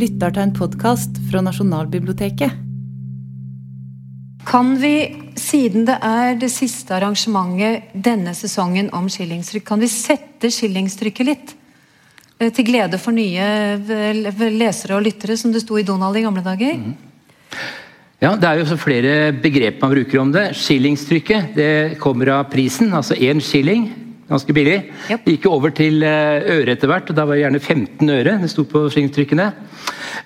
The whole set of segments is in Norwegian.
lytter til en podkast fra Nasjonalbiblioteket. Kan vi, siden det er det siste arrangementet denne sesongen om skillingstrykk, kan vi sette skillingstrykket litt? Eh, Til glede for nye lesere og lyttere, som det sto i Donald i gamle dager. Ja, Det er jo så flere begrep man bruker om det. Skillingstrykket det kommer av prisen, altså én skilling. Ganske billig. Yep. Gikk jo over til eh, øre etter hvert, og da var det gjerne 15 øre det sto på skillingstrykkene.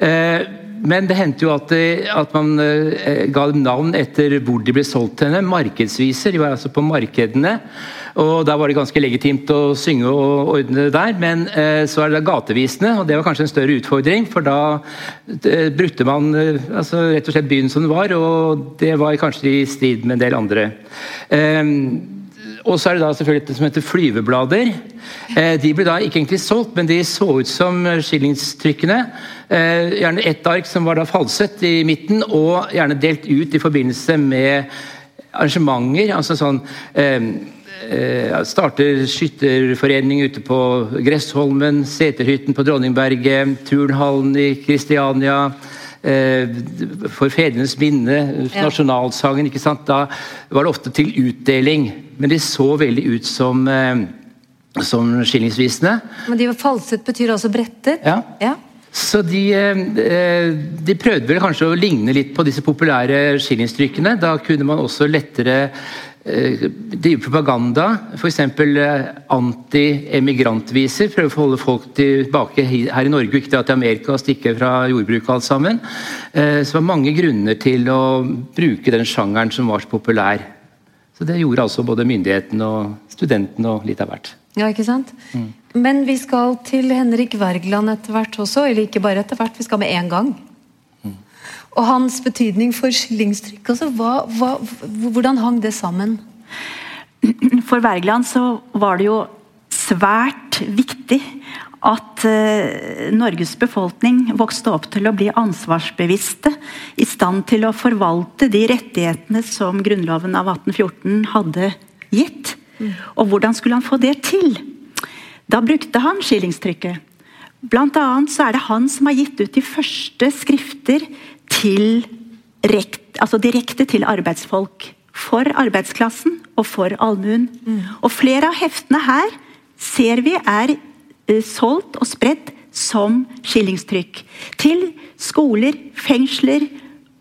Eh, Men det hendte jo at, det- at man eh, ga dem navn etter hvor de ble solgt til henne. Markedsviser. De var altså på markedene. Og Da var det ganske legitimt å synge og ordne det der. Men eh, så er det gatevisene, og det var kanskje en større utfordring. For da eh, brukte man eh, altså, rett og slett byen som den var, og det var kanskje i strid med en del andre. Eh, og så er det da selvfølgelig det som heter flyveblader. Eh, de ble da ikke egentlig solgt, men de så ut som skillingstrykkene. Eh, gjerne ett ark som var da falset i midten, og gjerne delt ut i forbindelse med arrangementer. altså sånn eh, Starter skytterforening ute på Gressholmen, Seterhytten på Dronningberget, Turnhallen i Kristiania. Eh, for fedrenes minne, nasjonalsangen. ikke sant? Da var det ofte til utdeling, men de så veldig ut som, eh, som skillingsvisene. Men de var falset betyr altså brettet? Ja. ja. Så de, eh, de prøvde vel kanskje å ligne litt på disse populære skillingstrykkene. Da kunne man også lettere drive propaganda. F.eks. anti-emigrantviser. Prøve å holde folk tilbake her i Norge ikke til Amerika og stikke fra jordbruket alt sammen. Eh, Så det var mange grunner til å bruke den sjangeren som var så populær. Så det gjorde altså både myndighetene og studentene og litt av hvert. Ja, ikke sant? Men vi skal til Henrik Wergeland etter hvert også, eller ikke bare etter hvert, vi skal med en gang. Og hans betydning for skillingstrykk, altså, hva, hva, hvordan hang det sammen? For Wergeland så var det jo svært viktig at eh, Norges befolkning vokste opp til å bli ansvarsbevisste, i stand til å forvalte de rettighetene som Grunnloven av 1814 hadde gitt. Og hvordan skulle han få det til? Da brukte han skillingstrykket. Blant annet så er det han som har gitt ut de første skrifter til rekt, altså direkte til arbeidsfolk. For arbeidsklassen og for allmuen. Og flere av heftene her ser vi er eh, solgt og spredt som skillingstrykk. Til skoler, fengsler,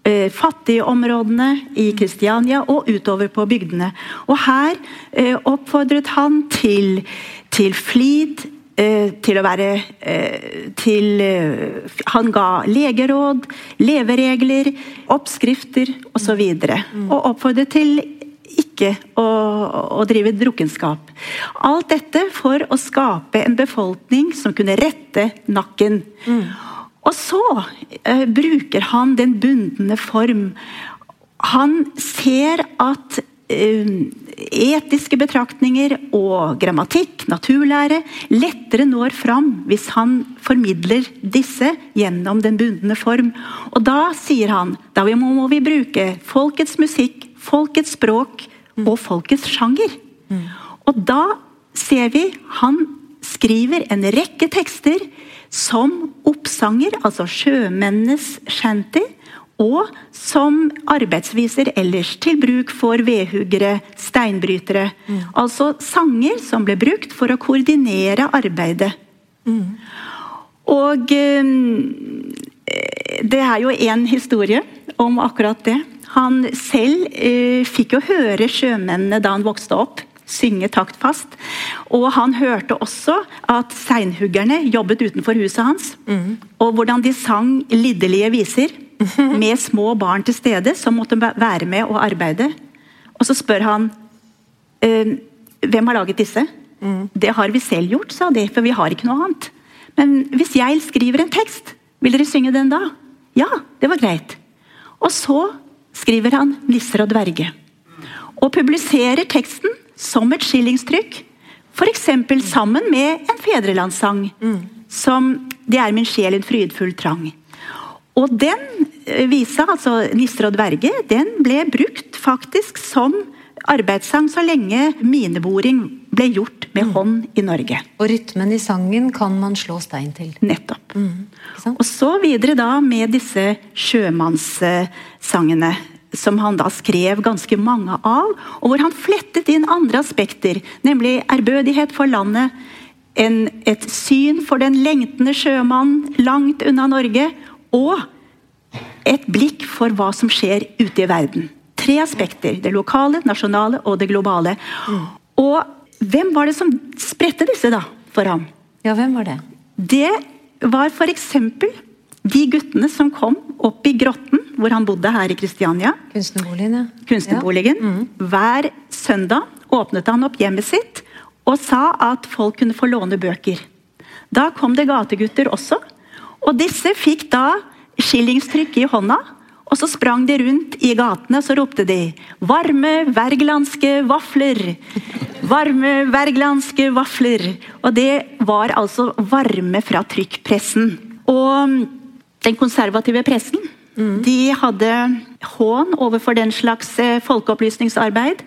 eh, fattigområdene i Kristiania og utover på bygdene. Og her eh, oppfordret han til, til flid, til å være eh, til eh, Han ga legeråd, leveregler, oppskrifter osv. Og, og oppfordret til ikke å, å drive drukkenskap. Alt dette for å skape en befolkning som kunne rette nakken. Og så uh, bruker han den bundne form. Han ser at eh, etiske betraktninger og grammatikk, naturlære, lettere når fram hvis han formidler disse gjennom den bundne form. Og da sier han da må, vi bruke folkets musikk, folkets språk og folkets sjanger. Og da ser vi han skriver en rekke tekster som oppsanger, altså sjømennenes shanty, og som arbeidsviser ellers, til bruk for vedhuggere, steinbrytere. Altså sanger som ble brukt for å koordinere arbeidet. Og eh, det er jo en historie om akkurat det. Han selv eh, fikk jo høre sjømennene da han vokste opp synge taktfast. Og han hørte også at seinhuggerne jobbet utenfor huset hans. Og hvordan de sang lidderlige viser med små barn til stede som måtte være med og arbeide. Og så spør han eh, hvem har laget disse. Det har vi selv gjort, sa de, for vi har ikke noe annet. Men hvis jeg skriver en tekst, vil dere synge den da? Ja, det var greit. Og så skriver han 'Nisser og dverge'. Og publiserer teksten som et skillingstrykk. F.eks. sammen med en fedrelandssang. Som 'Det er min sjel en frydfull trang'. Og den eh, visa, altså 'Nisser og dverger', den ble brukt faktisk som arbeidssang så lenge mineboring ble gjort med hånd i Norge. Og rytmen i sangen kan man slå stein til. Nettopp. Mm. Og så videre da med disse sjømannssangene. Som han da skrev ganske mange av, og hvor han flettet inn andre aspekter. Nemlig ærbødighet for landet, en, et syn for den lengtende sjømannen langt unna Norge, og et blikk for hva som skjer ute i verden. Tre aspekter. Det lokale, nasjonale og det globale. Og hvem var det som spredte disse da, for ham? Ja, hvem var det? Det var f.eks. de guttene som kom opp i grotten hvor han bodde her i Kristiania. Kunstnerboligen, ja. Kunstnerboligen. Hver søndag åpnet han opp hjemmet sitt og sa at folk kunne få låne bøker. Da kom det gategutter også, og disse fikk da skillingstrykk i hånda. Og så sprang de rundt i gatene og så ropte de 'Varme wergelandske vafler'. Varme wergelandske vafler. Og det var altså varme fra trykkpressen. Og den konservative pressen de hadde hån overfor den slags eh, folkeopplysningsarbeid.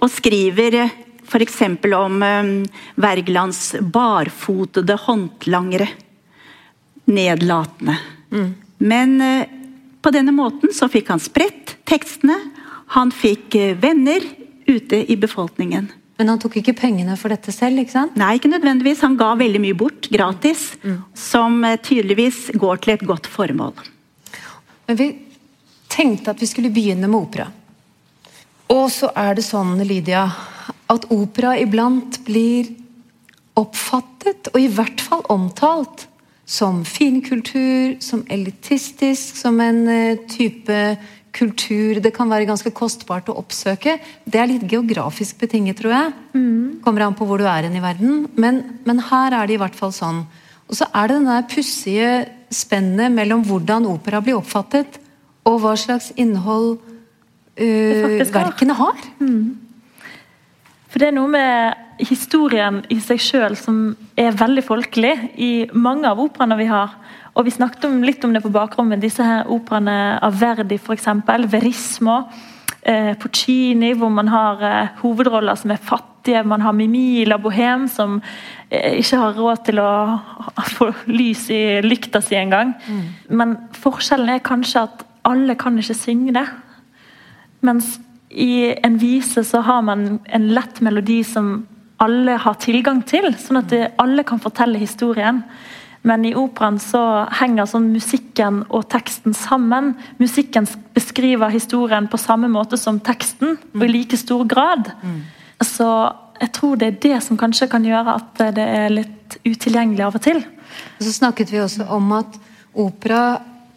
Og skriver f.eks. om eh, Wergelands barfotede håndlangere. Nedlatende. Men eh, på denne måten så fikk han spredt tekstene. Han fikk eh, venner ute i befolkningen. Men han tok ikke pengene for dette selv, ikke sant? Nei, ikke nødvendigvis. Han ga veldig mye bort gratis. Som eh, tydeligvis går til et godt formål. Men vi tenkte at vi skulle begynne med opera. Og så er det sånn, Lydia, at opera iblant blir oppfattet, og i hvert fall omtalt, som finkultur, som elitistisk, som en eh, type kultur det kan være ganske kostbart å oppsøke. Det er litt geografisk betinget, tror jeg. Kommer an på hvor du er i verden. Men, men her er det i hvert fall sånn. Og så er det den der pussige spennet mellom hvordan opera blir oppfattet, og hva slags innhold uh, verkene har. har. For det er noe med historien i seg sjøl som er veldig folkelig i mange av operaene vi har. Og vi snakket om, litt om det på bakrommet. Disse her operaene av Verdi f.eks. Verismo. Eh, Puccini, hvor man har eh, hovedroller som er fattige. Man har Mimi La Bohème, som eh, ikke har råd til å få lys i lykta si engang. Men forskjellen er kanskje at alle kan ikke synge det. Mens i en vise så har man en lett melodi som alle har tilgang til, sånn at det, alle kan fortelle historien. Men i operaen så henger sånn musikken og teksten sammen. Musikken beskriver historien på samme måte som teksten, og i like stor grad. Så jeg tror det er det som kanskje kan gjøre at det er litt utilgjengelig av og til. Og så snakket vi også om at opera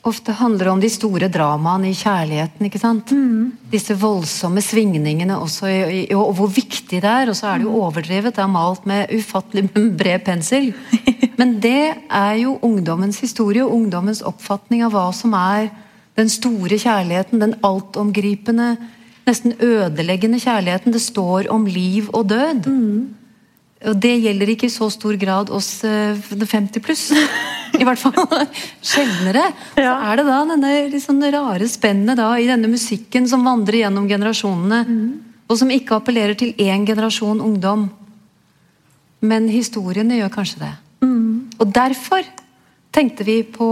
ofte handler om de store dramaene i kjærligheten. ikke sant? Disse voldsomme svingningene også, i, i, og hvor viktig det er. Og så er det jo overdrevet. Det er malt med ufattelig bred pensel. Men det er jo ungdommens historie og ungdommens oppfatning av hva som er den store kjærligheten. Den altomgripende, nesten ødeleggende kjærligheten. Det står om liv og død. Og det gjelder ikke i så stor grad oss eh, 50 pluss. I hvert fall sjeldnere. Så er det da denne sånn rare spennet da i denne musikken som vandrer gjennom generasjonene, og som ikke appellerer til én generasjon ungdom. Men historiene gjør kanskje det. Og derfor tenkte vi på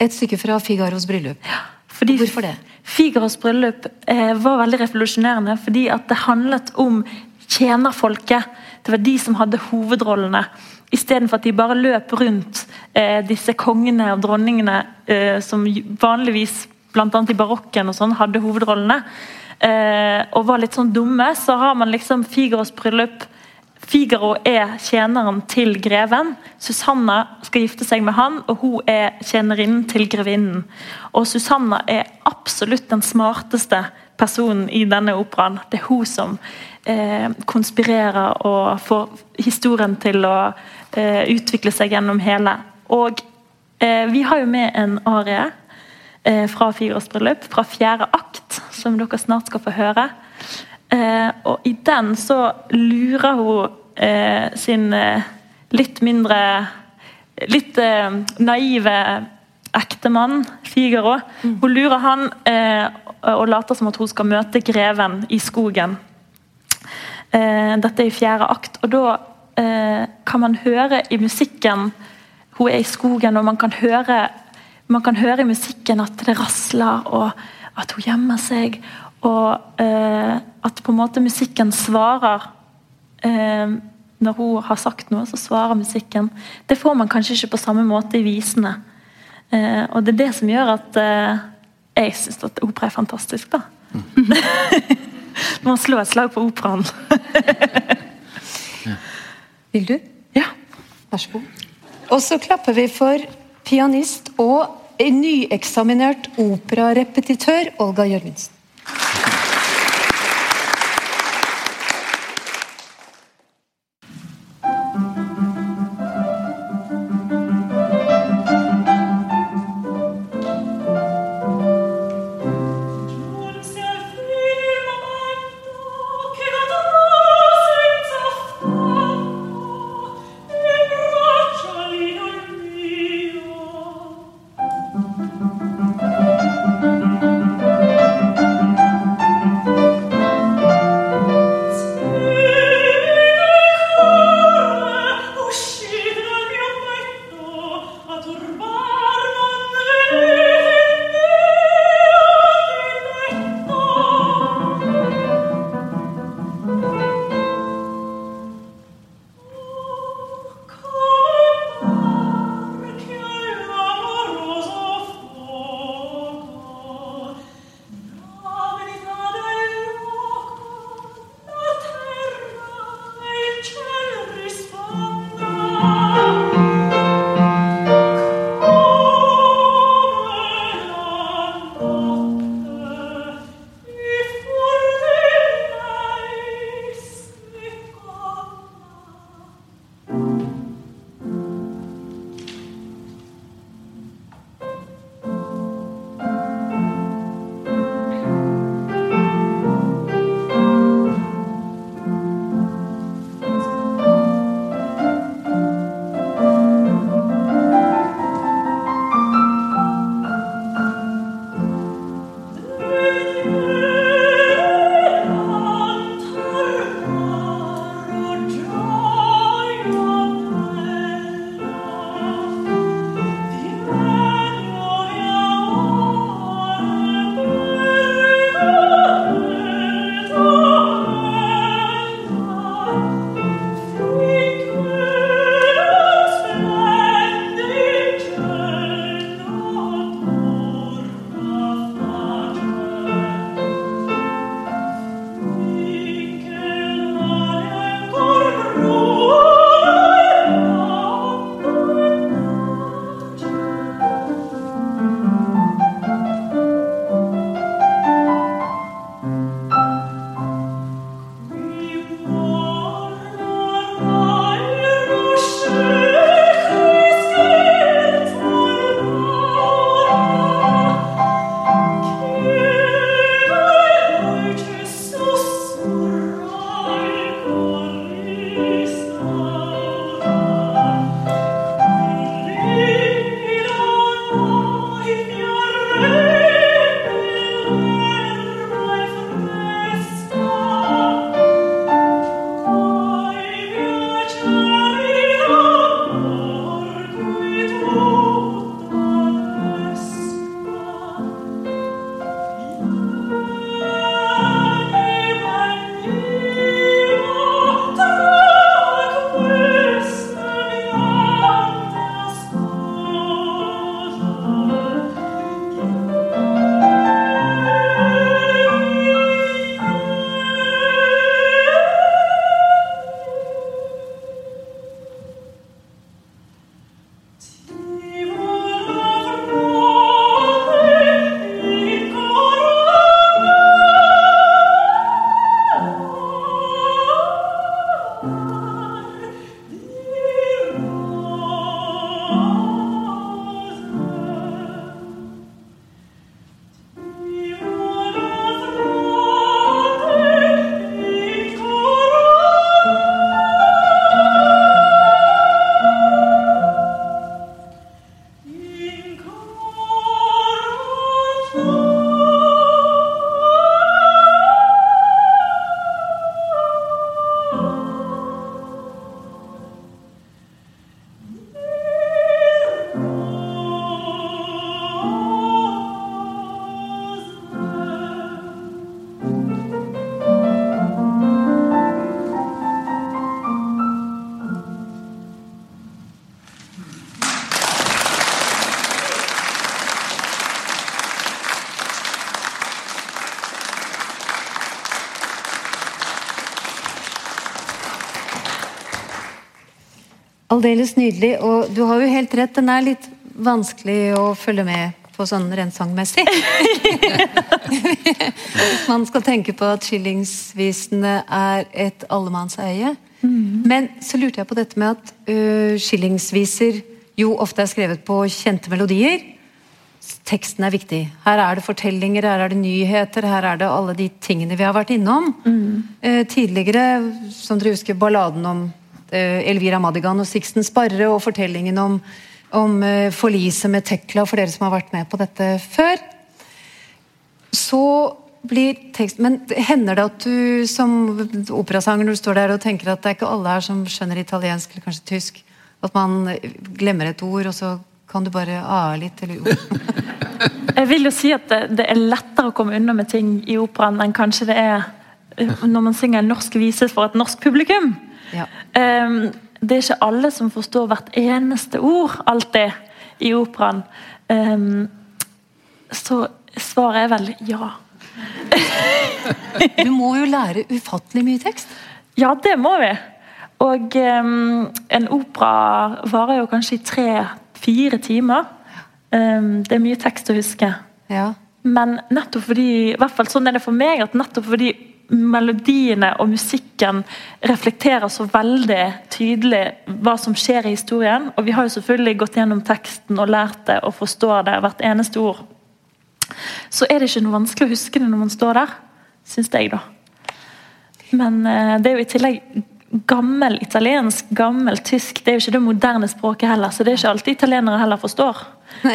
et stykke fra Figaros bryllup. Fordi Hvorfor det? Figaros bryllup eh, var veldig revolusjonerende fordi at det handlet om tjenerfolket. Det var de som hadde hovedrollene. Istedenfor at de bare løp rundt eh, disse kongene og dronningene eh, som vanligvis, bl.a. i barokken og sånn, hadde hovedrollene. Eh, og var litt sånn dumme, så har man liksom Figaros bryllup. Figaro er tjeneren til greven. Susanna skal gifte seg med han, og hun er tjenerinnen til grevinnen. Og Susanna er absolutt den smarteste personen i denne operaen. Det er hun som eh, konspirerer og får historien til å eh, utvikle seg gjennom hele. Og eh, vi har jo med en arie eh, fra fireårsbryllup, bryllup, fra fjerde akt, som dere snart skal få høre. Eh, og i den så lurer hun eh, sin litt mindre Litt naive ektemann, Figaro. Hun lurer han, eh, og later som at hun skal møte greven i skogen. Eh, dette er i fjerde akt, og da eh, kan man høre i musikken Hun er i skogen, og man kan høre, man kan høre i musikken at det rasler, og at hun gjemmer seg. Og eh, at på en måte musikken svarer eh, Når hun har sagt noe, så svarer musikken. Det får man kanskje ikke på samme måte i visene. Eh, og det er det som gjør at eh, jeg syns at opera er fantastisk, da. Må slå et slag på operaen. Vil du? ja. Vær så god. Og så klapper vi for pianist og nyeksaminert operarepetitør Olga Jørgensen. Aldeles nydelig. Og du har jo helt rett, den er litt vanskelig å følge med på sånn rent sangmessig. Hvis man skal tenke på at skillingsvisene er et allemannseie. Mm. Men så lurte jeg på dette med at uh, skillingsviser jo ofte er skrevet på kjente melodier. Teksten er viktig. Her er det fortellinger, her er det nyheter, her er det alle de tingene vi har vært innom. Mm. Uh, tidligere, som dere husker, balladen om Elvira Madigan og Sixten Sparre, og fortellingen om om uh, forliset med Tekla, for dere som har vært med på dette før. Så blir tekst Men hender det at du som operasanger når du står der og tenker at det er ikke alle her som skjønner italiensk eller kanskje tysk, at man glemmer et ord, og så kan du bare a litt eller jo? Jeg vil jo si at det, det, er lettere å komme unna med ting i operaen enn kanskje det er eh, når man synger en norsk vise for et norsk publikum. Ja. Um, det er ikke alle som forstår hvert eneste ord alltid i operaen. Um, så svaret er vel ja. du må jo lære ufattelig mye tekst. Ja, det må vi. Og um, en opera varer jo kanskje i tre-fire timer. Um, det er mye tekst å huske. Ja. Men nettopp fordi, i hvert fall sånn er det for meg, at nettopp fordi melodiene og musikken reflekterer så veldig tydelig hva som skjer i historien. Og vi har jo selvfølgelig gått gjennom teksten og lært det og forstår det, hvert eneste ord. Så er det ikke noe vanskelig å huske det når man står der, syns jeg, da. Men eh, det er jo i tillegg gammel italiensk, gammel tysk. Det er jo ikke det moderne språket heller, så det er ikke alltid italienere heller forstår.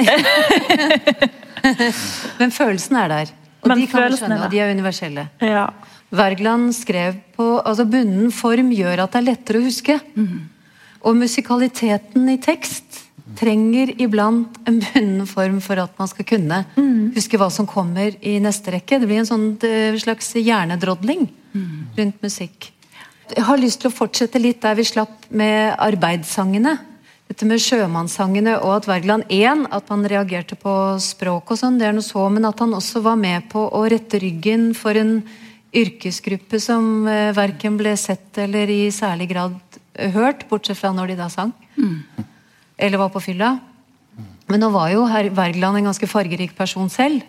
Men følelsen er der. Og Men de kan vi skjønne, og de er universelle. Ja. Wergeland skrev på altså Bunnen form gjør at det er lettere å huske. Mm. Og musikaliteten i tekst trenger iblant en bunnen form for at man skal kunne mm. huske hva som kommer i neste rekke. Det blir en sånn eh, slags hjernedrodling mm. rundt musikk. Jeg har lyst til å fortsette litt der vi slapp med arbeidssangene. Dette med sjømannssangene og at Wergeland 1, at man reagerte på språk og sånn, det er noe så, men at han også var med på å rette ryggen for en yrkesgruppe som eh, verken ble sett eller i særlig grad hørt, bortsett fra når de da sang. Mm. Eller var på fylla. Men nå var jo herr Wergeland en ganske fargerik person selv.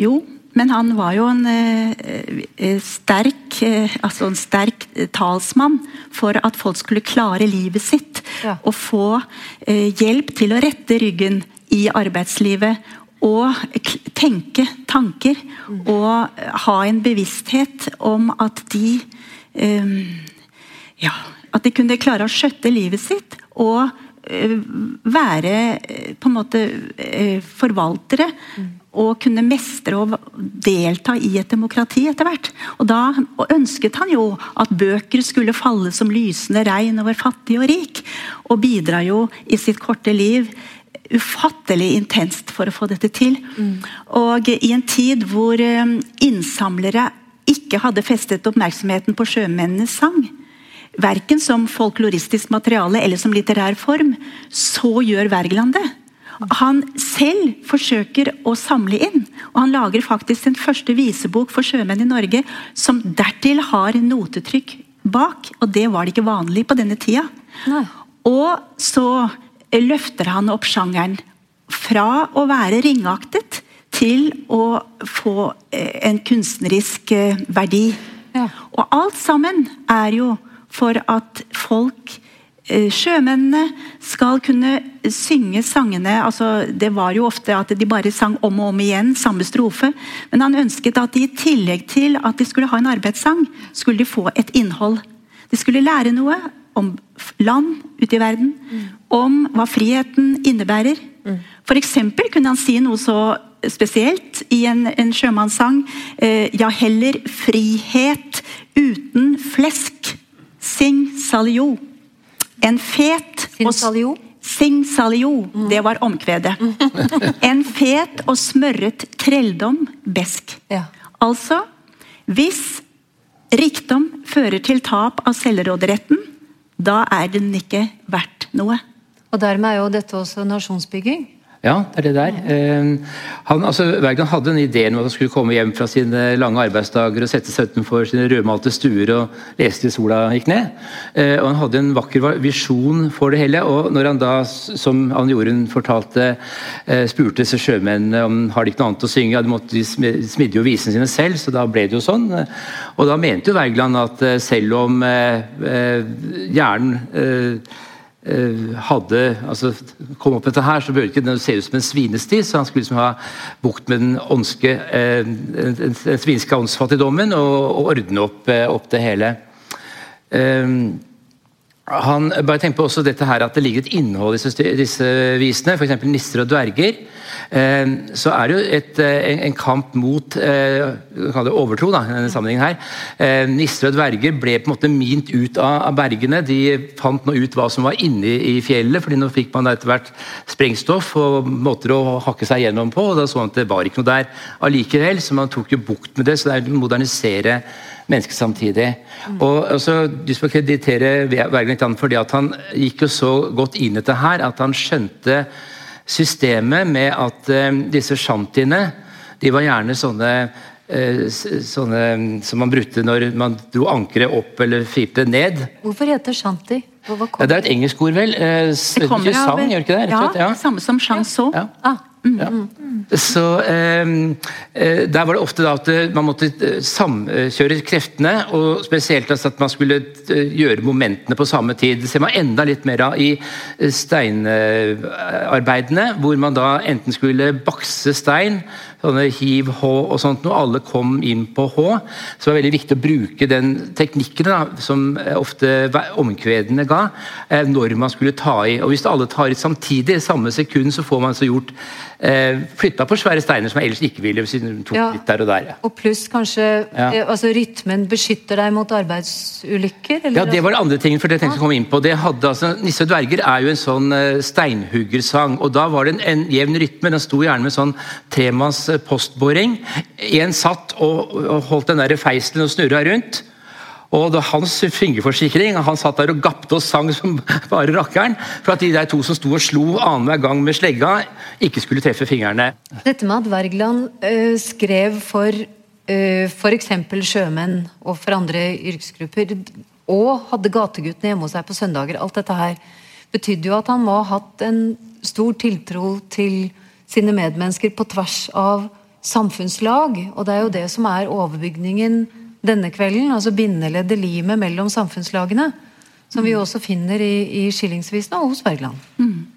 Jo, men han var jo en eh, sterk eh, altså en sterk talsmann for at folk skulle klare livet sitt. Ja. Og få eh, hjelp til å rette ryggen i arbeidslivet og tenke tanker og ha en bevissthet om at de um, ja, at de kunne klare å skjøtte livet sitt og uh, være uh, på en måte uh, forvaltere. Og kunne mestre og delta i et demokrati etter hvert. Og da og ønsket han jo at bøker skulle falle som lysende regn over fattig og rik. Og bidra jo i sitt korte liv ufattelig intenst for å få dette til. Mm. Og i en tid hvor eh, innsamlere ikke hadde festet oppmerksomheten på sjømennenes sang, verken som folkloristisk materiale eller som litterær form, så gjør Wergeland det. Han selv forsøker å samle inn, og han lager faktisk den første visebok for sjømenn i Norge som dertil har notetrykk bak, og det var det ikke vanlig på denne tida. Nei. Og så løfter han opp sjangeren fra å være ringaktet til å få eh, en kunstnerisk eh, verdi. Ja. Og alt sammen er jo for at folk eh, Sjømennene skal kunne synge sangene altså Det var jo ofte at de bare sang om og om igjen, samme strofe. Men han ønsket at de i tillegg til at de skulle ha en arbeidssang, skulle de få et innhold. De skulle lære noe om land ute i verden, mm. om hva friheten innebærer. Mm. F.eks. kunne han si noe så spesielt i en, en sjømannssang. Eh, ja, heller frihet uten flesk. Sing salio. En fet Sing salio? Sing salio, mm. det var omkvedet. en fet og smørret trelldom besk. Ja. Altså, hvis rikdom fører til tap av selvråderetten, da er den ikke verdt noe. Og dermed er jo dette også nasjonsbygging. Ja, det er det der. Eh, han, altså, Wergeland hadde en idé om at han skulle komme hjem fra sine lange arbeidsdager og sette seg utenfor sine rødmalte stuer og lese til sola gikk ned. Eh, og Han hadde en vakker visjon for det hele. og når han da, som Anne Jorunn fortalte, eh, spurte seg sjømennene om har de ikke noe annet å synge, ja, de måtte de smidde jo visene sine selv, så da ble det jo sånn. Og da mente jo Wergeland at selv om hjernen hadde altså, kom opp med dette her, så burde ikke det se ut som en svinesti. Så han skulle liksom ha bukt med den åndske, eh, den, svinske åndsfattigdommen og, og, ordne opp, eh, opp det hele. Um, han bare tenk på også dette her at det ligger et innhold i disse visene, f.eks. 'Nisser og dverger'. Eh, så er det jo et, eh, en kamp mot eh, overtro. da, i denne sammenhengen her. Nisser og dverger ble på en måte mint ut av bergene. De fant nå ut hva som var inni i fjellet, fordi nå fikk man etter hvert sprengstoff og måter å hakke seg gjennom på. og da så man at Det var ikke noe der allikevel, så man tok jo bukt med det. så det er å modernisere mennesket samtidig. Mm. Og også, Du skal kreditere Wergeland fordi at han gikk jo så godt inn i dette her at han skjønte systemet med at eh, disse shantiene de var gjerne sånne eh, sånne som man brukte når man dro ankeret opp eller firte ned. Hvorfor heter shanti? Ja, det er et engelsk ord, vel? Eh, det kommer sang, gjør ikke det? Ja, ja, samme som chanson. Ja. Ah. Mm, ja. Mm. Så ehm, eh, Der var det ofte da at eh, man måtte eh, samkjøre kreftene, og spesielt altså at man skulle gjøre momentene på samme tid. Det ser man enda litt mer av i steinarbeidene, hvor man da enten skulle bakse stein sånne hiv, H og sånt noe. Alle kom inn på H. Så det var veldig viktig å bruke den teknikken da, som ofte omkvedene ga, eh, når man skulle ta i. Og Hvis alle tar i samtidig, samme sekund, så får man så gjort eh, flytta på svære steiner som jeg ellers ikke ville. siden de tok ja. litt der Og der. Ja. Og pluss kanskje ja. Eh, altså Rytmen beskytter deg mot arbeidsulykker? Eller? Ja, det var det andre ting, for det tenkte jeg å komme inn på. Det hadde, altså, Nisse og dverger er jo en sånn steinhuggersang. og Da var det en, en jevn rytme. Den sto gjerne med sånn tremanns postboring. En satt og, holdt den der feiselen og snurra rundt. Og hans fingerforsikring. Han satt der og gapte og sang som bare rakkeren. For at de der to som sto og slo annenhver gang med slegga, ikke skulle treffe fingrene. Dette med at Wergeland øh, skrev for øh, f.eks. sjømenn og for andre yrkesgrupper, og hadde gateguttene hjemme hos seg på søndager, alt dette her, betydde jo at han må ha hatt en stor tiltro til sine medmennesker på tvers av samfunnslag. Og det er jo det som er overbygningen denne kvelden. Altså bindeleddet, limet mellom samfunnslagene. Som vi også finner i, i skillingsvisene og hos Bergland. Mm.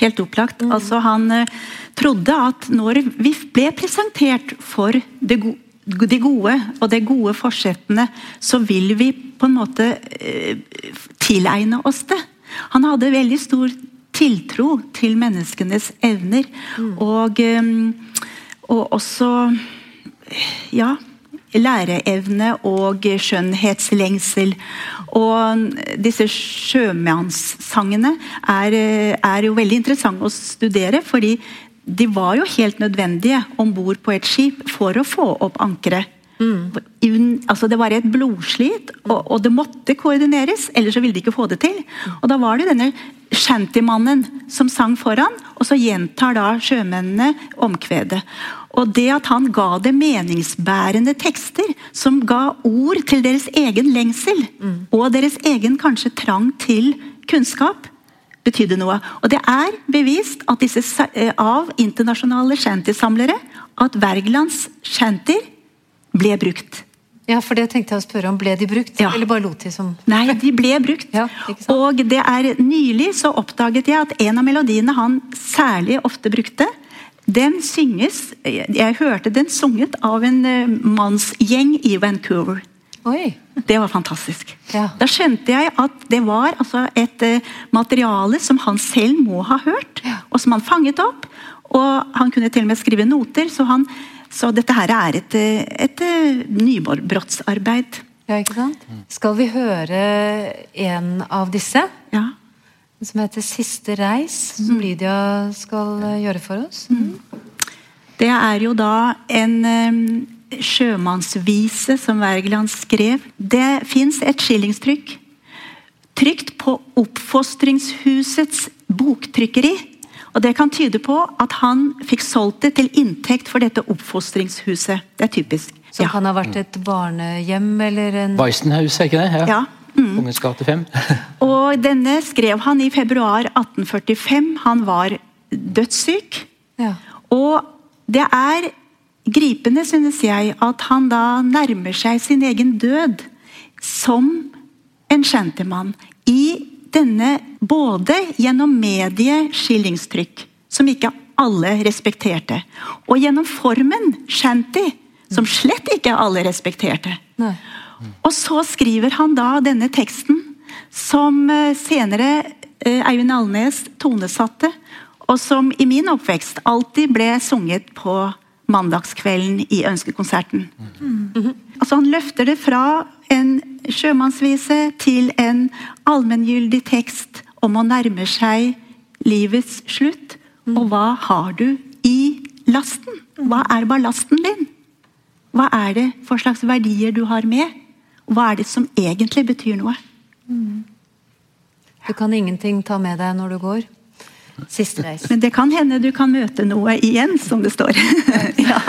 Helt opplagt. Mm. Altså, han eh, trodde at når vi ble presentert for det, gode de gode og de gode forsettene, så vil vi på en måte eh, tilegne oss det. Han hadde veldig stor tiltro til menneskenes evner. Mm. Og, og også ja, læreevne og skjønnhetslengsel. Og disse sjømannssangene er, er, jo veldig interessante å studere, fordi de var jo helt nødvendige om bord på et skip for å få opp ankeret. Mm. Altså det var et blodslit, og, og, det måtte koordineres, ellers så ville de ikke få det til. Og Da var det denne shantymannen som sang foran, og så gjentar da sjømennene omkvedet. Og det at han ga det meningsbærende tekster, som ga ord til deres egen lengsel, mm. og deres egen kanskje trang til kunnskap, betydde noe. Og det er bevist at disse, eh, av internasjonale shantysamlere at Wergelands shantyer ble brukt. Ja, for det tenkte jeg å spørre om. Ble de brukt, ja. eller bare lot de som Nei, de ble brukt. Ja, og det er nylig så oppdaget jeg at en av melodiene han særlig ofte brukte, den synges Jeg hørte den sunget av en uh, mannsgjeng i Vancouver. Oi. Det var fantastisk. Ja. Da skjønte jeg at det var altså, et uh, materiale som han selv må ha hørt, og som han fanget opp. Og han kunne til og med skrive noter, så han så dette her er et, et nybrottsarbeid. Ja, ikke sant? Skal vi høre en av disse? Ja. Som heter 'Siste reis', som mm. Lydia skal eh, gjøre for oss. Mm. Det er jo da en um, sjømannsvise som Wergeland skrev. Det fins et skillingstrykk trykt på Oppfostringshusets boktrykkeri. Og Det kan tyde på at han fikk solgt det til inntekt for dette oppfostringshuset. Det er typisk. Som Ja. kan ha vært et barnehjem eller en Weissenhaus, er ikke det? Ja. Mm. Kongens gate 5. Og denne skrev han i februar 1845. Han var dødssyk. Ja. Og det er gripende, synes jeg, at han da nærmer seg sin egen død som en shantymann i denne både gjennom medieskillingstrykk, som ikke alle respekterte, og gjennom formen shanty, som slett ikke alle respekterte. Nei. Og så skriver han da denne teksten, som eh, senere eh, Eivind Alnes tonesatte, og som i min oppvekst alltid ble sunget på mandagskvelden i Ønskekonserten. Altså Han løfter det fra en sjømannsvise til en allmenngyldig tekst om å nærme seg livets slutt. Og hva har du i lasten? Hva er ballasten din? Hva er det for slags verdier du har med? Hva er det som egentlig betyr noe? Du kan ingenting ta med deg når du går. Siste reis. Men det kan hende du kan møte noe igjen, som det står. ja.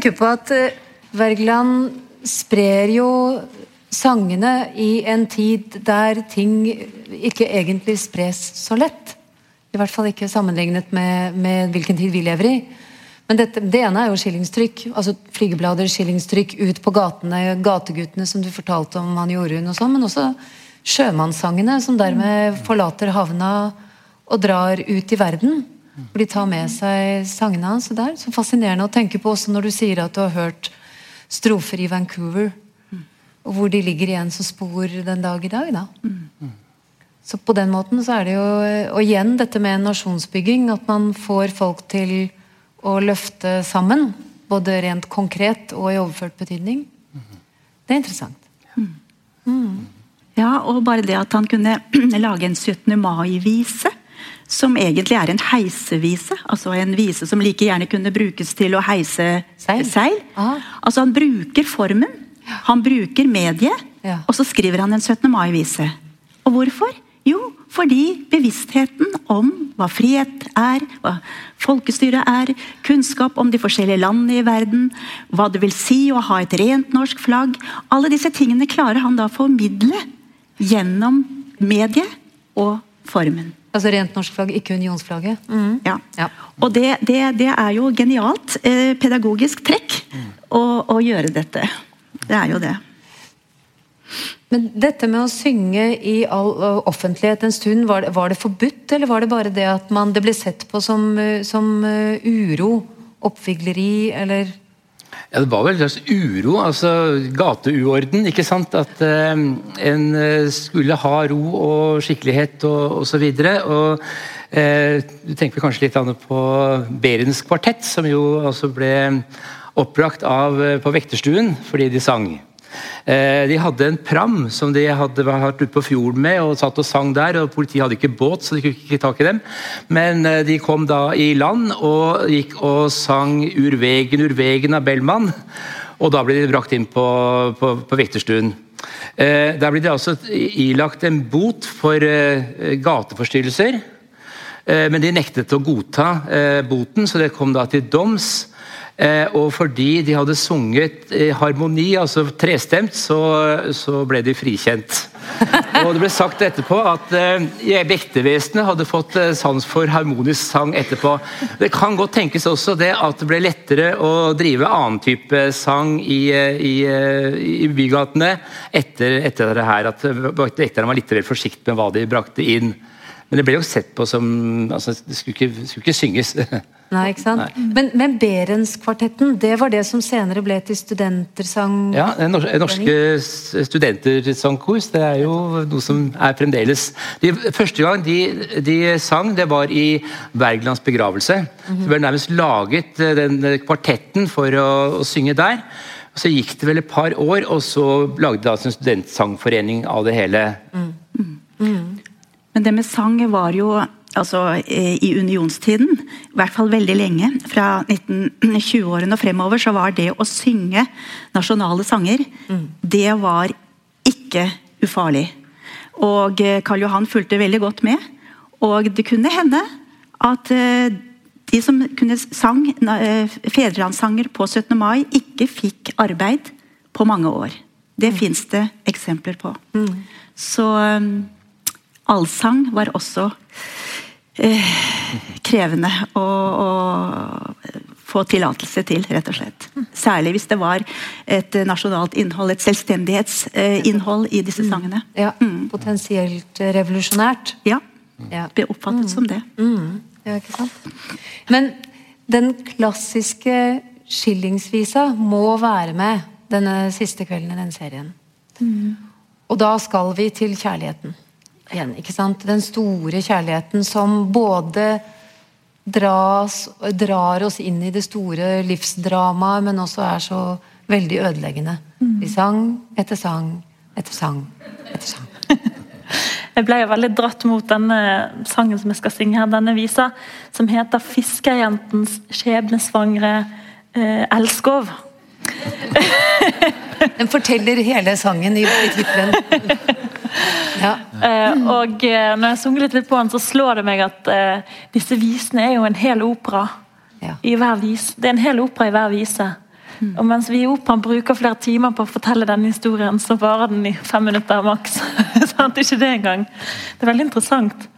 Tenker på at eh, Wergeland sprer jo sangene i en tid der ting ikke egentlig spres så lett. I hvert fall ikke sammenlignet med, med hvilken tid vi lever i. Men dette, det ene er jo skillingstrykk. altså Flygeblader, skillingstrykk ut på gatene, gateguttene som du fortalte om han gjorde, og sånn, men også sjømannssangene som dermed forlater havna og drar ut i verden. Hvor de tar med seg sangene hans. og Det er så fascinerende å tenke på også når du sier at du har hørt strofer i Vancouver. Og hvor de ligger igjen som spor den dag i dag. da. Så på den måten så er det jo Og igjen dette med nasjonsbygging. At man får folk til å løfte sammen. Både rent konkret og i overført betydning. Det er interessant. Ja, og bare det at han kunne lage en 17. mai-vise. Som egentlig er en heisevise. Altså en vise som like gjerne kunne brukes til å heise Seil. seil. Ah. Altså han bruker formen, han bruker mediet, Ja. og så skriver han en 17. mai-vise. Og hvorfor? Jo, fordi bevisstheten om hva frihet er, hva folkestyret er, kunnskap om de forskjellige landene i verden, hva det vil si å ha et rent norsk flagg Alle disse tingene klarer han da å formidle gjennom mediet og formen. Altså rent norsk flagg, ikke unionsflagget. Mm. Ja. Ja. Og det, det, det er jo genialt eh, pedagogisk trekk å, å gjøre dette. Det er jo det. Men dette med å synge i all offentlighet en stund, var det, var det forbudt, eller var det bare det at man, det ble sett på som, som uh, uro, oppvigleri, eller Ja, Det var vel en slags uro, altså gateuorden. ikke sant? At eh, en eh, skulle ha ro og skikkelighet og osv. Og, eh, du tenker kanskje litt på Berens kvartett, som jo altså ble oppbrakt av, eh, på vekterstuen fordi de sang. Eh, De hadde en pram som de hadde vært ute på fjorden med og satt og sang der. og Politiet hadde ikke båt, så de kunne ikke tak i dem. Men eh, de kom da i land og gikk og sang 'Urvegen, urvegen' av Bellman. Og da ble de brakt inn på, på, på vekterstuen. Eh, der ble de altså ilagt en bot for gateforstyrrelser. Men de nektet å godta boten, så det kom da til doms. Eh, og fordi de hadde sunget i harmoni, altså trestemt, så, så ble de frikjent. og det ble sagt etterpå at eh, vektervesenet hadde fått eh, sans for harmonisk sang etterpå. Det kan godt tenkes også det at det ble lettere å drive annen type sang i, eh, i, eh, i bygatene etter, etter det her. At vekterne var litt vel forsiktige med hva de brakte inn. Men det ble jo sett på som altså, Det skulle ikke, skulle ikke synges. Nei, ikke sant? Men, men Berenskvartetten, det var det som senere ble til studentersang? Ja, norske studentersangkurs, det er jo noe som er fremdeles de, Første gang de, de sang, det var i Wergelands begravelse. Det ble nærmest laget eh, den kvartetten for å, å synge der. Så gikk det vel et par år, og så lagde de altså en studentsangforening av det hele. Men det med sang var jo altså, eh, i unionstiden, i hvert fall veldig lenge, fra 1920-årene og fremover, så var det å synge nasjonale sanger, det var ikke ufarlig. Og eh, Karl Johan fulgte veldig godt med. Og det kunne hende at eh, de som kunne sang fedrelandssanger på 17. mai, ikke fikk arbeid på mange år. Det fins det eksempler på. Så um, allsang var også eh, krevende å, å få tillatelse til, rett og slett. Særlig hvis det var et eh, nasjonalt innhold, et selvstendighetsinnhold i disse sangene. Ja, Potensielt eh, revolusjonært. Ja, Ja. ble oppfattet som det. Mm, ja, ikke sant? Men den klassiske skillingsvisa må være med denne siste kvelden i den serien. Og da skal vi til kjærligheten igjen. ikke sant? Den store kjærligheten som både dras, drar oss inn i det store livsdramaet, men også er så veldig ødeleggende. Vi sang etter sang etter sang etter sang. Jeg ble jo veldig dratt mot denne sangen som jeg skal synge her, denne visa, som heter 'Fiskerjentens skjebnesvangre eh, elskov'. Den forteller hele sangen i, i tittelen. Ja. Eh, og eh, når jeg sunger litt, på den, så slår det meg at eh, disse visene er jo en hel opera. Ja. I hver vis. Det er en hel opera i hver vise. Og mens vi i operaen bruker flere timer på å fortelle denne historien, så varer den i fem minutter maks. Sant? Ikke det engang. Det er veldig interessant.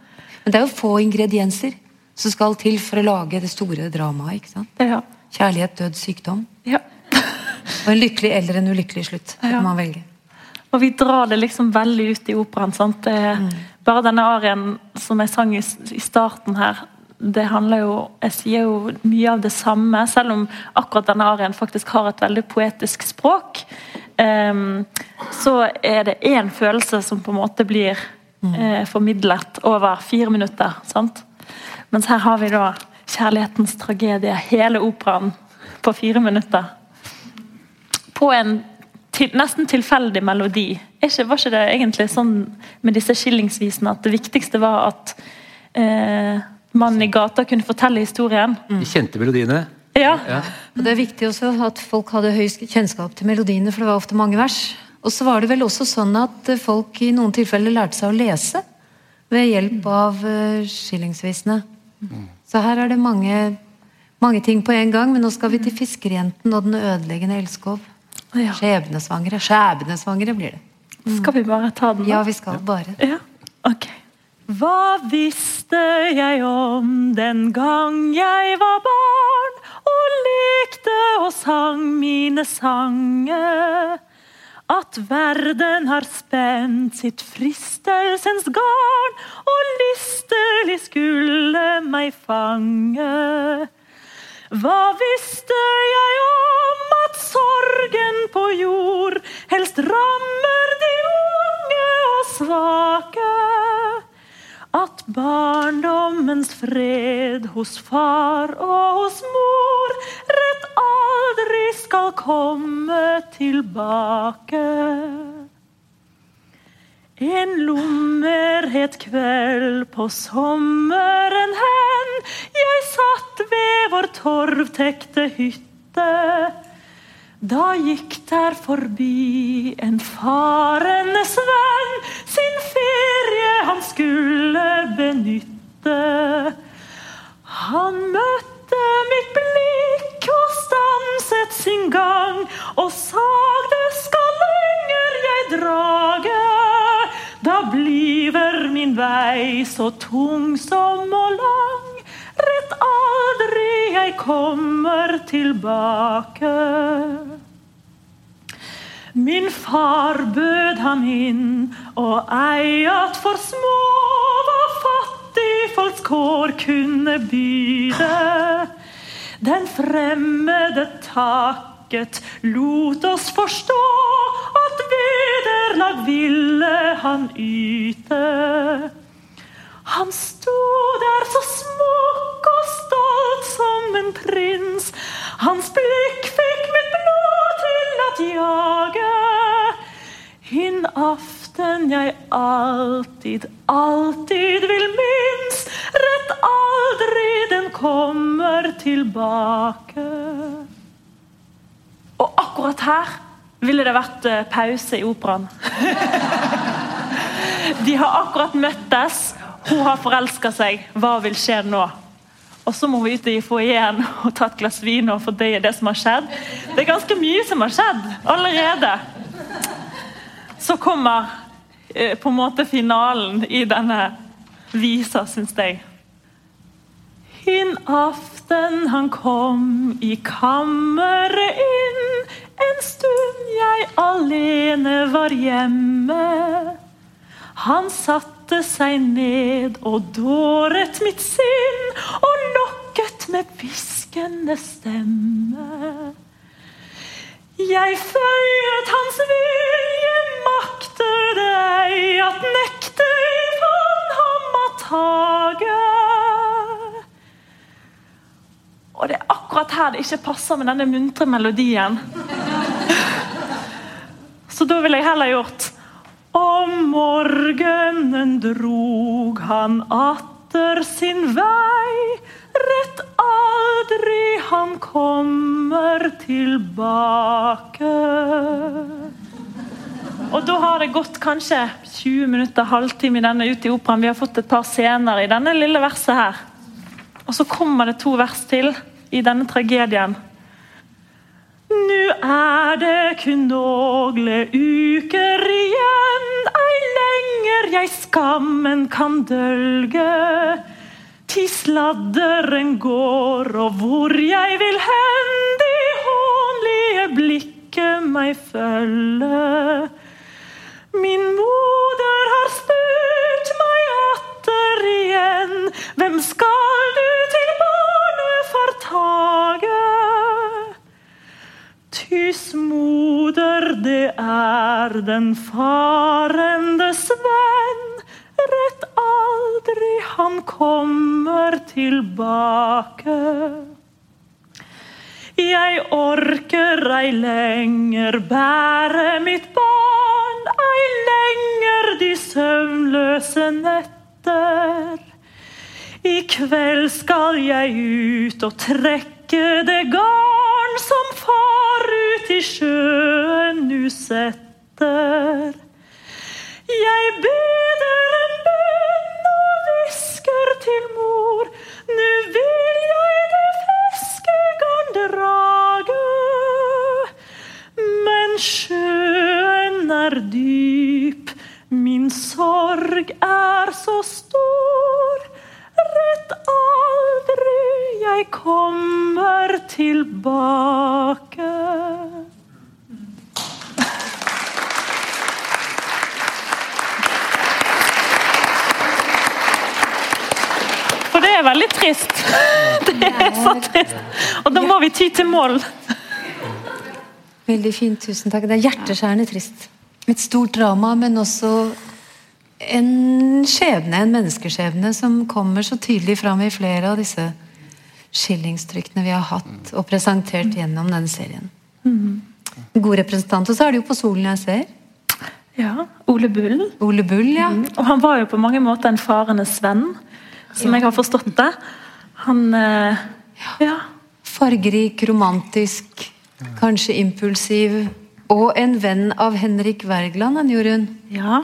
Men det er jo få ingredienser som skal til for å lage det store dramaet. ikke sant? Er Kjærlighet, død, sykdom. Ja. Og en lykkelig eller en ulykkelig slutt. Ja. man velge. Og vi drar det liksom veldig ut i operaen. sant? Det, mm. Bare denne arien som jeg sang i, i starten her, det handler jo Jeg sier jo mye av det samme, selv om akkurat denne arien faktisk har et veldig poetisk språk. Um, så er det én følelse som på en måte blir eh, formidlet over fire minutter. sant? Mens her har vi da kjærlighetens tragedie, hele operaen, på fire minutter på en til, nesten tilfeldig melodi. Er Ikke, var ikke det egentlig sånn med disse skillingsvisene at det viktigste var at eh, mannen i gata kunne fortelle historien? De kjente melodiene. Ja. Ja. Og Det er viktig også at folk hadde høy kjennskap til melodiene, for det var ofte mange vers. Og så var det vel også sånn at folk i noen tilfeller lærte seg å lese ved hjelp av eh, skillingsvisene. Så her er det mange, mange ting på en gang, men nå skal vi til 'Fiskerjenten og den ødeleggende elskov'. Ja. Skjebnesvangre. Skjebnesvangre blir det. Skal vi bare ta den? da? Ja, vi skal bare. Ja, ok. Hva visste jeg om den gang jeg var barn og lekte og sang mine sanger? At verden har spent sitt fristelsens garn og lystelig skulle meg fange. Hva visste jeg om at sorgen på jord helst rammer de unge og svake? At barndommens fred hos far og hos mor rett aldri skal komme tilbake. En lummerhet kveld på sommeren hen. Jeg satt ved vår torvtekte hytte. Da gikk der forbi en farenes venn Sin ferie han skulle benytte. Han møtte mitt blikk og stanset sin gang Og sagde skal lenger jeg drage Da bliver min vei så tung som og lang Rett aldri jeg kommer tilbake Min far bød ham inn, og ei at for små var fattig folks kår kunne byde. Den fremmede takket lot oss forstå vederlag ville han yte. Han sto der så smukk og stolt som en prins. Hans blikk fikk mitt blod til at jage. Hin aften jeg alltid, alltid vil minnes. Rett aldri den kommer tilbake. Og akkurat her ville det vært eh, pause i operaen. De har akkurat møttes. Hun har forelska seg. Hva vil skje nå? Og så må hun ut i foajeen og ta et glass vin og fordøye det som har skjedd. Det er ganske mye som har skjedd allerede. Så kommer eh, på en måte finalen i denne visa, syns jeg. Hin aften han kom i kammeret inn, en stund jeg alene var hjemme. Han satte seg ned og dåret mitt sinn og lokket med hviskende stemme. Jeg føyet hans vilje, makter deg at nekter han ham å tage. Og det er akkurat her det ikke passer med denne muntre melodien. Så da ville jeg heller gjort Om morgenen drog han atter sin vei, rett aldri han kommer tilbake. Og da har det gått kanskje 20 minutter, halvtime i denne ute i operaen. Vi har fått et par scener i denne lille verset her. Og så kommer det to vers til i denne tragedien. Nå er det kun nogle uker igjen, ei lenger jeg skammen kan dølge. til sladderen går, og hvor jeg vil hen, de hånlige blikket meg følge. Min mor Tys moder, det er den farendes venn, rett aldri han kommer tilbake. Jeg orker ei lenger bære mitt barn, ei lenger de søvnløse netter. I kveld skal jeg ut og trekke det garn som far ut i sjøen nu setter. Jeg beder en bønn og hvisker til mor, nu vil jeg det fiskegarn drage. Men sjøen er dyp, min sorg er så stor. Rett aldri jeg kommer tilbake. For det er veldig trist. Det er så trist. Og da må vi ty til mål. Veldig fint, tusen takk. Det er hjerteskjærende trist. Et stort drama, men også en skjebne, en menneskeskjebne, som kommer så tydelig fram i flere av disse skillingstrykkene vi har hatt og presentert gjennom denne serien. God representant. Og så er det jo på Solen jeg ser. Ja, Ole Bull. Ole Bull, ja. Og han var jo på mange måter en farenes venn, som jeg har forstått det. Han eh, Ja. Fargerik, romantisk, kanskje impulsiv. Og en venn av Henrik Wergeland, han Jorunn. Ja.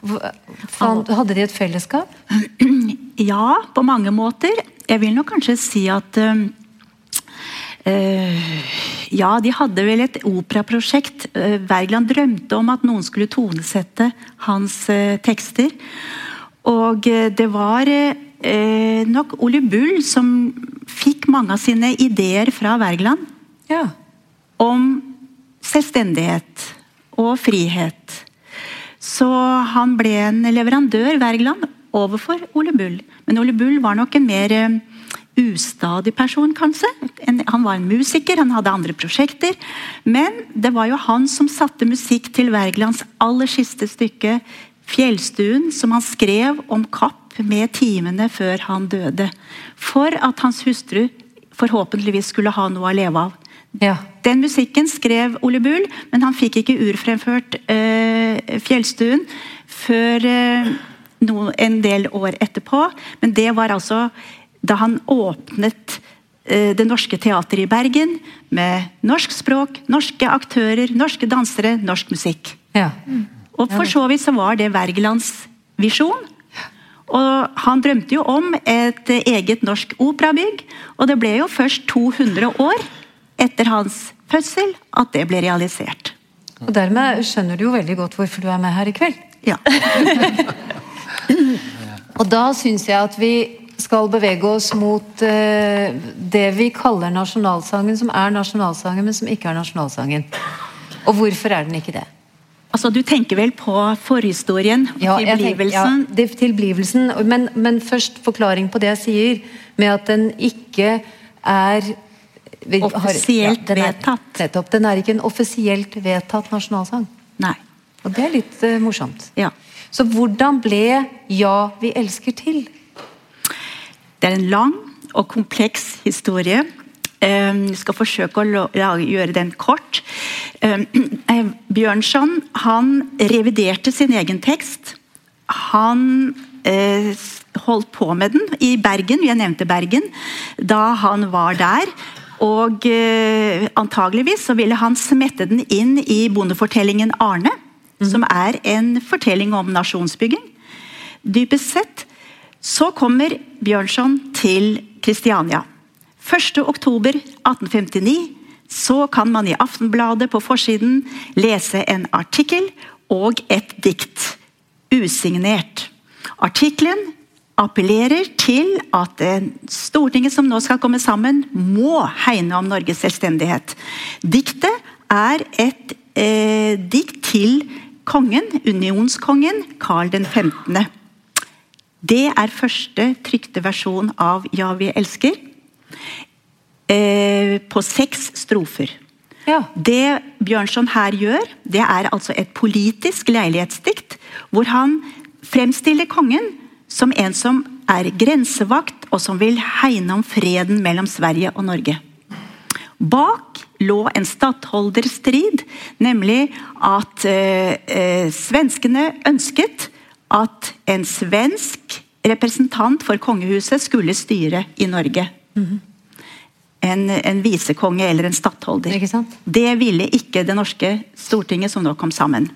Hadde de et fellesskap? Ja, på mange måter. Jeg vil nok kanskje si at eh, Ja, de hadde vel et operaprosjekt. Eh, Wergeland drømte om at noen skulle tonesette hans eh, tekster. Og det var nok Ole Bull som fikk mange av sine ideer fra Wergeland Ja. om selvstendighet og frihet. Så han ble en leverandør, Wergeland, overfor Ole Bull. Men Ole Bull var nok en mer eh, ustadig person, kanskje. Han var en musiker, han hadde andre prosjekter. Men det var jo han som satte musikk til Wergelands aller siste stykke, 'Fjellstuen', som han skrev om kapp med timene før han døde. For at hans hustru forhåpentligvis skulle ha noe å leve av. ja. Den musikken skrev Ole Bull, men han fikk ikke urfremført eh, Fjellstuen før eh, no, en del år etterpå. Men det var altså da han åpnet eh, Det Norske Teatret i Bergen med norsk språk, norske aktører, norske dansere, norsk musikk. ja. Og for så vidt så var det Wergelands visjon. Og han drømte jo om et eget norsk operabygg, og det ble jo først 200 år etter hans fødsel at det ble realisert. Og dermed skjønner du jo veldig godt hvorfor du er med her i kveld. Ja. Og da syns jeg at vi skal bevege oss mot eh, det vi kaller nasjonalsangen, som er nasjonalsangen, men som ikke er nasjonalsangen. Og hvorfor er den ikke det? Altså, Du tenker vel på forhistorien Ja, tilblivelsen? tenker-? Ja, tilblivelsen. Men, men først forklaring på det jeg sier, med at den ikke er Offisielt vedtatt. Nettopp. Den er ikke en offisielt vedtatt nasjonalsang. Nei. Og det er litt uh, morsomt. Ja. Så hvordan ble 'Ja, vi elsker' til? Det er en lang og kompleks historie. vi Jeg skal forsøke å gjøre den kort. Eh, eh, Bjørnson han reviderte sin egen tekst. Han eh, holdt på med den i Bergen, jeg nevnte Bergen, da han var der. Og eh, antageligvis så ville han smette den inn i bondefortellingen Arne, som er en fortelling om nasjonsbygging. Dypest sett så kommer Bjørnson til Kristiania. 1.10.1859 så kan man i Aftenbladet på forsiden lese en artikkel og et dikt. Usignert. Artikkelen appellerer til at eh, Stortinget som nå skal komme sammen, må hegne om Norges selvstendighet. Diktet er et eh, dikt til kongen, unionskongen Karl 15. Det er første trykte versjon av Ja, vi elsker. Eh, på seks strofer. Ja. Det Bjørnson her gjør, det er altså et politisk leilighetsdikt, hvor han fremstiller kongen som en som er grensevakt, og som vil hegne om freden mellom Sverige og Norge. Bak lå en stattholderstrid, nemlig at eh, eh, svenskene ønsket at en svensk representant for kongehuset skulle styre i Norge. En, en visekonge eller en stattholder. Sant? Det ville ikke det norske stortinget som nå kom sammen.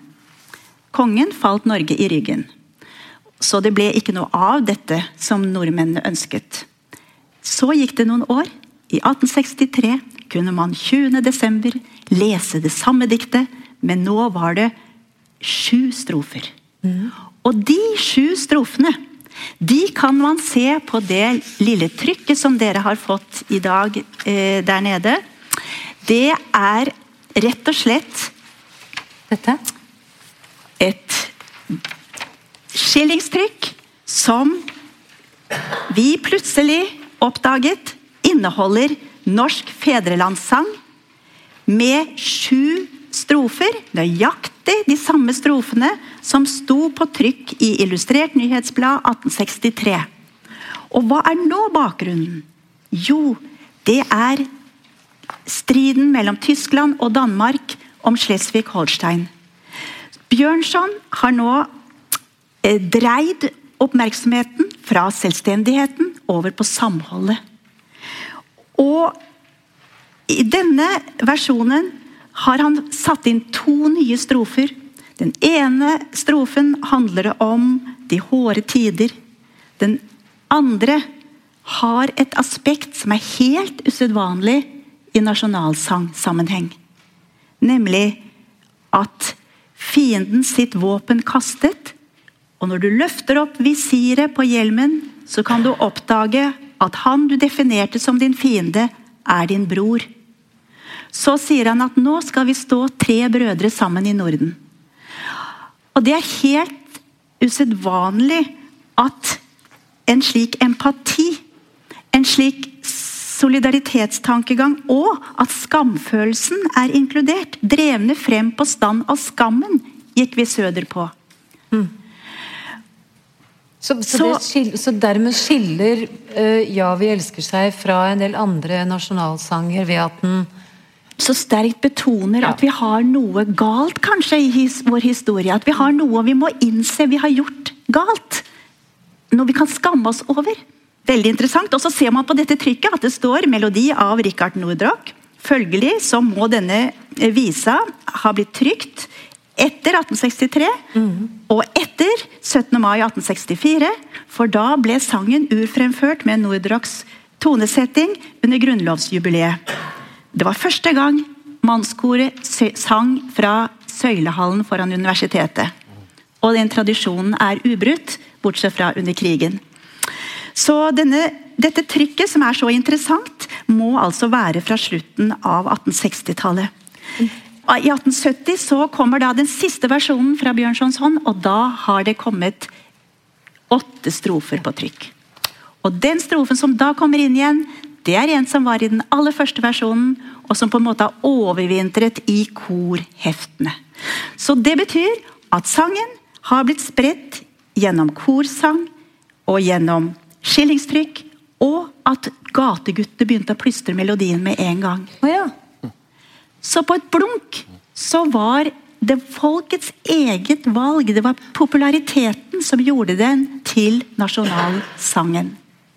Kongen falt Norge i ryggen. Så det ble ikke noe av dette som nordmennene ønsket. Så gikk det noen år. I 1863 kunne man 20. desember lese det samme diktet, men nå var det sju strofer. Og de sju strofene de kan man se på det lille trykket som dere har fått i dag eh, der nede. Det er rett og slett Dette? et skillingstrykk som vi plutselig oppdaget inneholder norsk fedrelandssang med sju strofer, nøyaktig de samme strofene som sto på trykk i Illustrert nyhetsblad 1863. Og hva er nå bakgrunnen? Jo, det er striden mellom Tyskland og Danmark om Schleswig-Holstein. Bjørnson har nå dreid oppmerksomheten fra selvstendigheten over på samholdet. Og i denne versjonen har han satt inn to nye strofer. Den ene strofen handler om de hårde tider. Den andre har et aspekt som er helt usedvanlig i nasjonalsangsammenheng. Nemlig at fienden sitt våpen kastet, og når du løfter opp visiret på hjelmen, så kan du oppdage at han du definerte som din fiende, er din bror. Så sier han at nå skal vi stå tre brødre sammen i Norden. Og det er helt usedvanlig at en slik empati, en slik solidaritetstankegang og at skamfølelsen er inkludert, drevne frem på stand av skammen, gikk vi søder på. Så, så, skil, så dermed skiller uh, Ja, vi elsker seg fra en del andre nasjonalsanger ved at den så sterkt betoner at vi har noe galt kanskje i his, vår historie. At vi har noe vi må innse vi har gjort galt. Noe vi kan skamme oss over. Veldig interessant. Og så ser man på dette trykket at det står melodi av Richard Nordrock. Følgelig så må denne visa ha blitt trykt etter 1863 og etter 17. mai 1864. For da ble sangen urfremført med Nordrocks tonesetting under grunnlovsjubileet. Det var første gang mannskoret sang fra Søylehallen foran universitetet. Og den tradisjonen er ubrutt, bortsett fra under krigen. Så denne, dette trykket, som er så interessant, må altså være fra slutten av 1860-tallet. I 1870 så kommer da den siste versjonen fra Bjørnsons hånd, og da har det kommet åtte strofer på trykk. Og den strofen som da kommer inn igjen, det er en som var i den aller første versjonen, og som på en måte har overvintret i korheftene. Så det betyr at sangen har blitt spredt gjennom korsang og gjennom skillingstrykk, og at gateguttene begynte å plystre melodien med en gang. Oh ja. Så på et blunk så var det folkets eget valg. Det var populariteten som gjorde den til nasjonalsangen.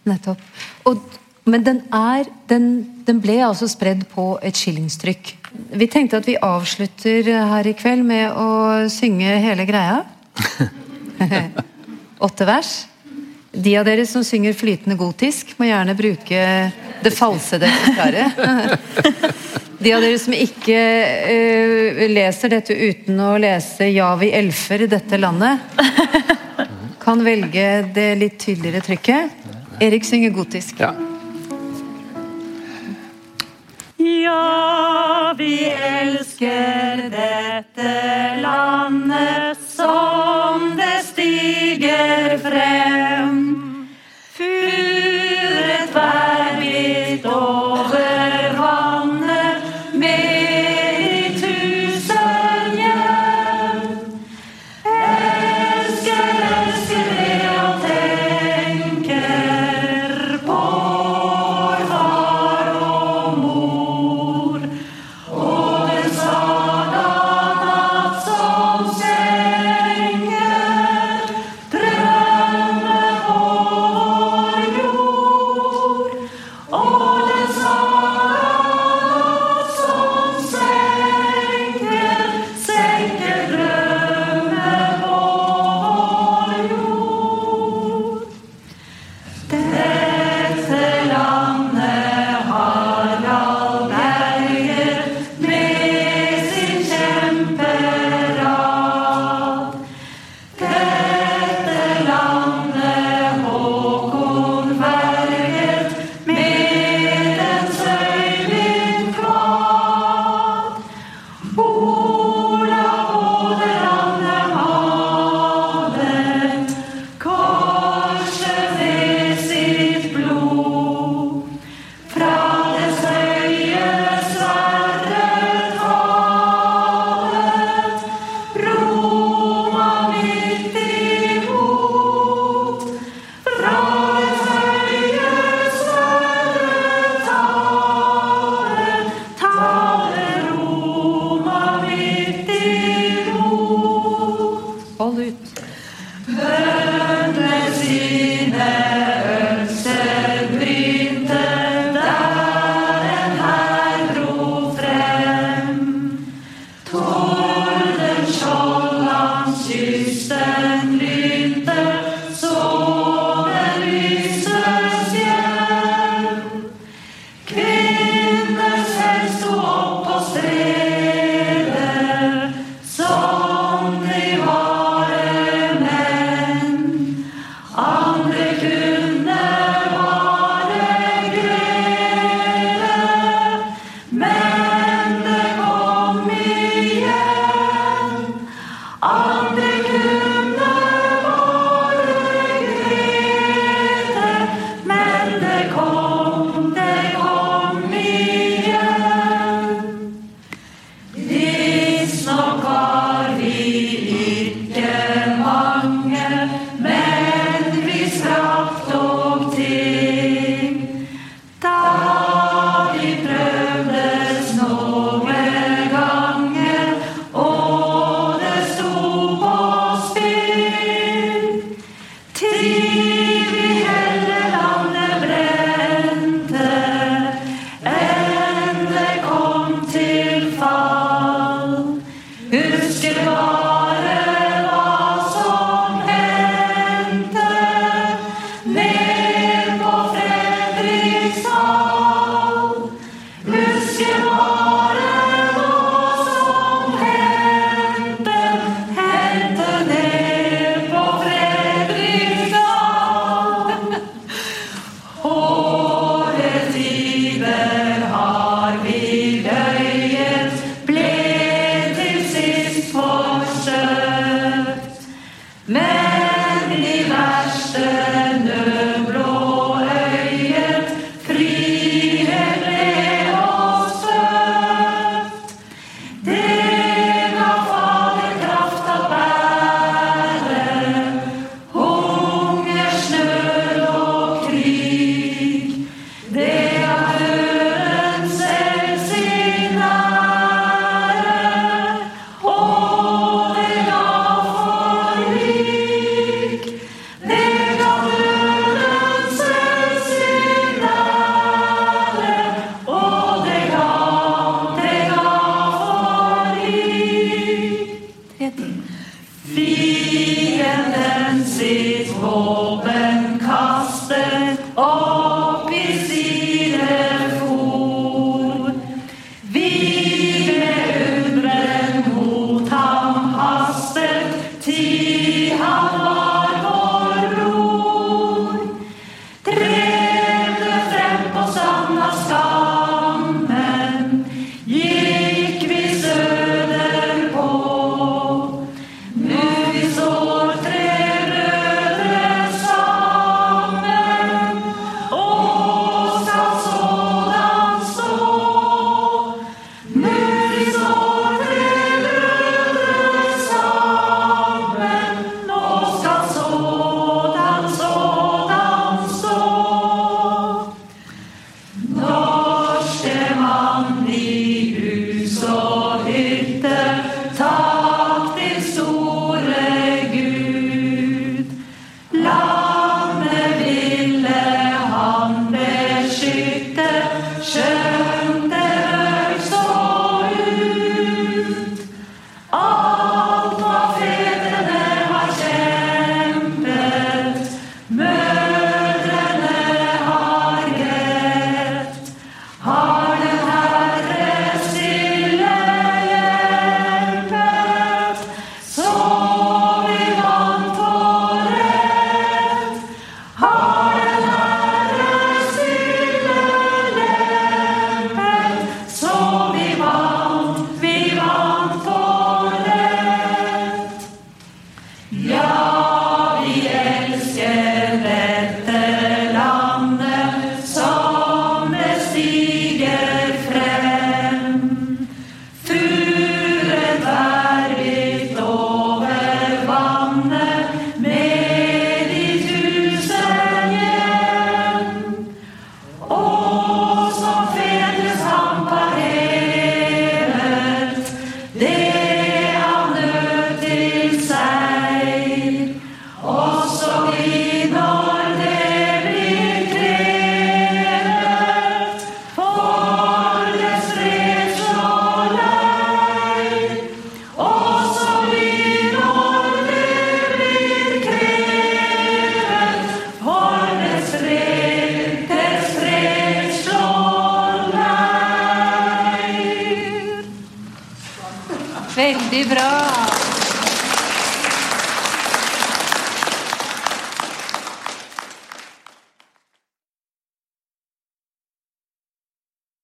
Nettopp. Og, men den er den, den ble altså spredd på et skillingstrykk. Vi tenkte at vi avslutter her i kveld med å synge hele greia. Åtte vers. De av dere som synger flytende gotisk, må gjerne bruke det falsede eksemplaret. De av dere som ikke uh, leser dette uten å lese 'Ja, vi elfer dette landet', kan velge det litt tydeligere trykket. Erik synger gotisk. Ja. Ja, vi elsker dette landet som det stiger frem.